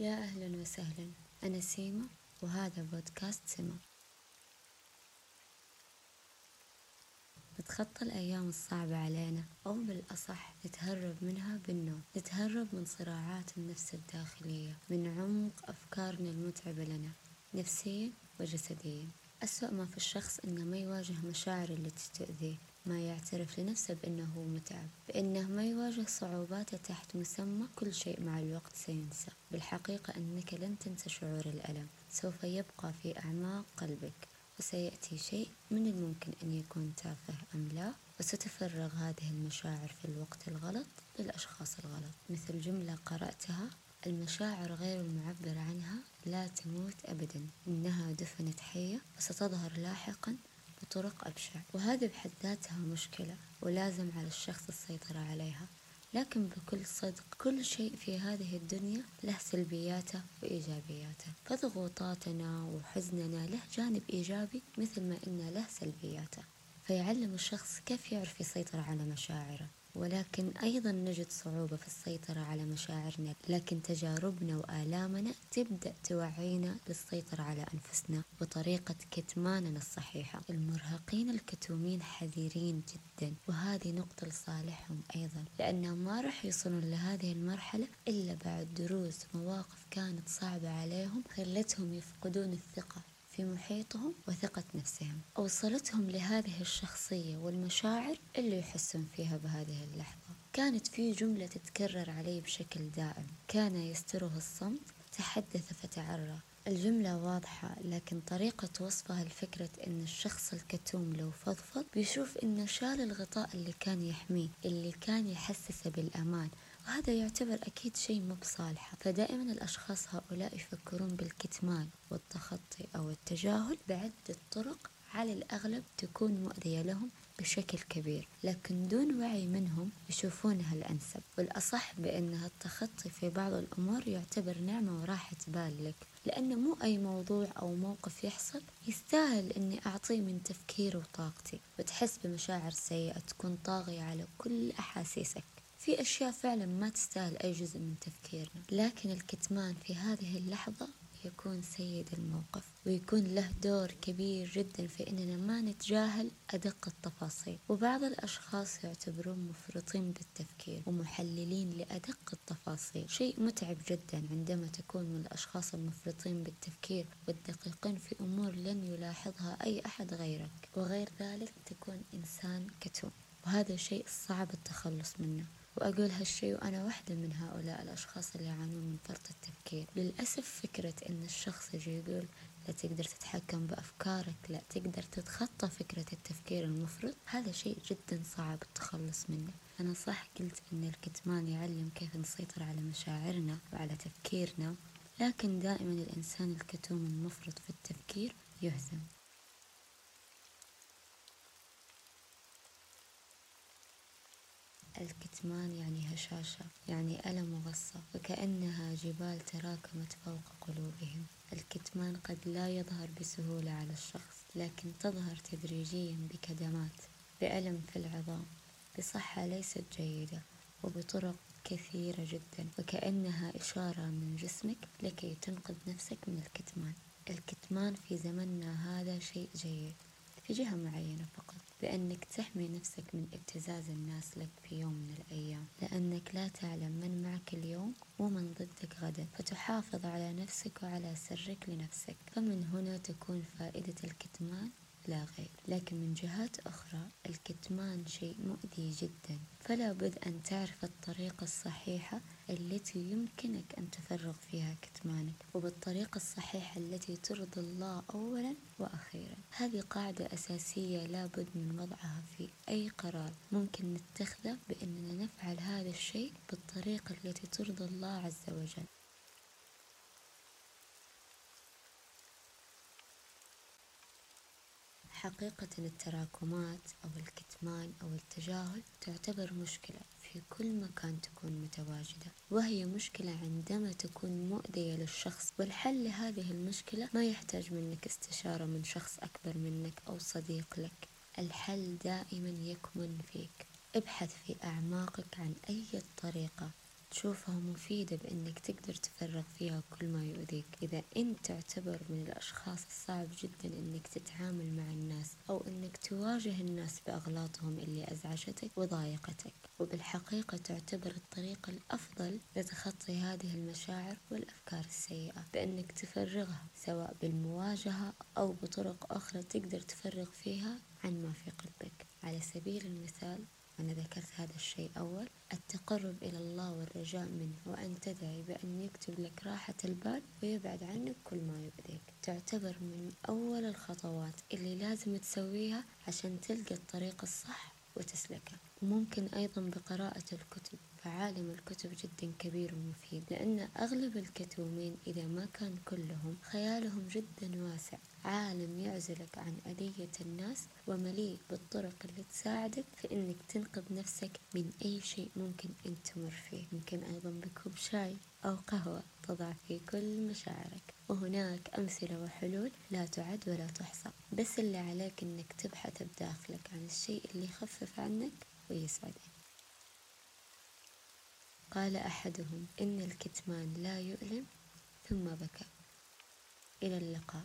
يا أهلا وسهلا أنا سيما وهذا بودكاست سما نتخطى الأيام الصعبة علينا أو بالأصح نتهرب منها بالنوم. نتهرب من صراعات النفس الداخلية من عمق أفكارنا المتعبة لنا نفسيا وجسديا. أسوأ ما في الشخص إنه ما يواجه مشاعر اللي تستؤذيه ما يعترف لنفسه بأنه هو متعب بأنه ما يواجه صعوباته تحت مسمى كل شيء مع الوقت سينسى. بالحقيقة أنك لن تنسى شعور الألم سوف يبقى في أعماق قلبك وسيأتي شيء من الممكن أن يكون تافه أم لا وستفرغ هذه المشاعر في الوقت الغلط للأشخاص الغلط. مثل جملة قرأتها المشاعر غير المعبر عنها لا تموت أبدا إنها دفنت حية وستظهر لاحقا بطرق أبشع. وهذه بحد ذاتها مشكلة ولازم على الشخص السيطرة عليها. لكن بكل صدق كل شيء في هذه الدنيا له سلبياته وإيجابياته. فضغوطاتنا وحزننا له جانب إيجابي مثل ما إنه له سلبياته. فيعلم الشخص كيف يعرف يسيطر على مشاعره ولكن أيضا نجد صعوبة في السيطرة على مشاعرنا لكن تجاربنا وآلامنا تبدأ توعينا للسيطرة على أنفسنا وطريقة كتماننا الصحيحة. المرهقين الكتومين حذرين جدا وهذه نقطة لصالحهم أيضا لأنهم ما راح يوصلون لهذه المرحلة إلا بعد دروس مواقف كانت صعبة عليهم خلتهم يفقدون الثقة. في محيطهم وثقة نفسهم. أوصلتهم لهذه الشخصية والمشاعر اللي يحسون فيها بهذه اللحظة. كانت في جملة تتكرر علي بشكل دائم. كان يستره الصمت تحدث فتعرى. الجملة واضحة لكن طريقة وصفها لفكرة أن الشخص الكتوم لو فضفض بيشوف أنه شال الغطاء اللي كان يحميه اللي كان يحسسه بالأمان. وهذا يعتبر أكيد شيء مو بصالحة فدائما الأشخاص هؤلاء يفكرون بالكتمان والتخطي أو التجاهل بعدة طرق على الأغلب تكون مؤذية لهم بشكل كبير لكن دون وعي منهم يشوفونها الأنسب والأصح بأن التخطي في بعض الأمور يعتبر نعمة وراحة بال لك لأن مو أي موضوع أو موقف يحصل يستاهل أني أعطيه من تفكير وطاقتي وتحس بمشاعر سيئة تكون طاغية على كل أحاسيسك. في أشياء فعلا ما تستاهل أي جزء من تفكيرنا لكن الكتمان في هذه اللحظة يكون سيد الموقف ويكون له دور كبير جدا في إننا ما نتجاهل أدق التفاصيل. وبعض الأشخاص يعتبرون مفرطين بالتفكير ومحللين لأدق التفاصيل. شيء متعب جدا عندما تكون من الأشخاص المفرطين بالتفكير والدقيقين في أمور لن يلاحظها أي أحد غيرك. وغير ذلك تكون إنسان كتوم وهذا شيء صعب التخلص منه. وأقول هالشي وأنا واحدة من هؤلاء الأشخاص اللي يعانون من فرط التفكير. للأسف فكرة إن الشخص يجي يقول لا تقدر تتحكم بأفكارك لا تقدر تتخطى فكرة التفكير المفرط هذا شيء جدا صعب التخلص منه. أنا صح قلت إن الكتمان يعلم كيف نسيطر على مشاعرنا وعلى تفكيرنا لكن دائما الإنسان الكتوم المفرط في التفكير يهزم الكتمان يعني هشاشة يعني ألم وغصة وكأنها جبال تراكمت فوق قلوبهم. الكتمان قد لا يظهر بسهولة على الشخص لكن تظهر تدريجيا بكدمات بألم في العظام بصحة ليست جيدة وبطرق كثيرة جدا وكأنها إشارة من جسمك لكي تنقذ نفسك من الكتمان. الكتمان في زمننا هذا شيء جيد. في جهة معينة فقط بأنك تحمي نفسك من ابتزاز الناس لك في يوم من الأيام. لأنك لا تعلم من معك اليوم ومن ضدك غدا فتحافظ على نفسك وعلى سرك لنفسك. فمن هنا تكون فائدة الكتمان لا غير لكن من جهات أخرى الكتمان شيء مؤذي جدا. فلا بد أن تعرف الطريقة الصحيحة التي يمكنك أن تفرغ فيها كتمانك وبالطريقة الصحيحة التي ترضي الله أولا وأخيرا. هذه قاعدة أساسية لا بد من وضعها في أي قرار. ممكن نتخذه بأننا نفعل هذا الشيء بالطريقة التي ترضي حقيقة التراكمات أو الكتمان أو التجاهل تعتبر مشكلة في كل مكان تكون متواجدة وهي مشكلة عندما تكون مؤذية للشخص والحل لهذه المشكلة ما يحتاج منك استشارة من شخص أكبر منك أو صديق لك. الحل دائما يكمن فيك. ابحث في أعماقك عن أي طريقة تشوفها مفيدة بأنك تقدر تفرغ فيها كل ما يؤذيك. إذا أنت تعتبر من الأشخاص الصعب جدا أنك تتعامل مع الناس أو أنك تواجه الناس بأغلاطهم اللي أزعجتك وضايقتك وبالحقيقة تعتبر الطريقة الأفضل لتخطي هذه المشاعر والأفكار السيئة. بأنك تفرغها سواء بالمواجهة أو بطرق أخرى تقدر تفرغ فيها عن ما في قلبك. على سبيل المثال أنا ذكرت هذا الشيء أول. التقرب إلى الله والرجاء منه وأن تدعي بأن يكتب لك راحة البال ويبعد عنك كل ما يؤذيك. تعتبر من أول الخطوات اللي لازم تسويها عشان تلقى الطريق الصح وتسلكه. وممكن أيضا بقراءة الكتب. فعالم الكتب جدا كبير ومفيد لأن أغلب الكتومين إذا ما كان كلهم خيالهم جدا واسع. عالم يعزلك عن أذية الناس ومليء بالطرق اللي تساعدك في إنك تنقذ نفسك من أي شيء ممكن أنت تمر فيه. يمكن أيضا بكوب شاي أو قهوة تضع فيه كل مشاعرك وهناك أمثلة وحلول لا تعد ولا تحصى. بس اللي عليك إنك تبحث بداخلك عن الشيء اللي يخفف عنك ويسعدك. قال أحدهم إن الكتمان لا يؤلم ثم بكى. إلى اللقاء.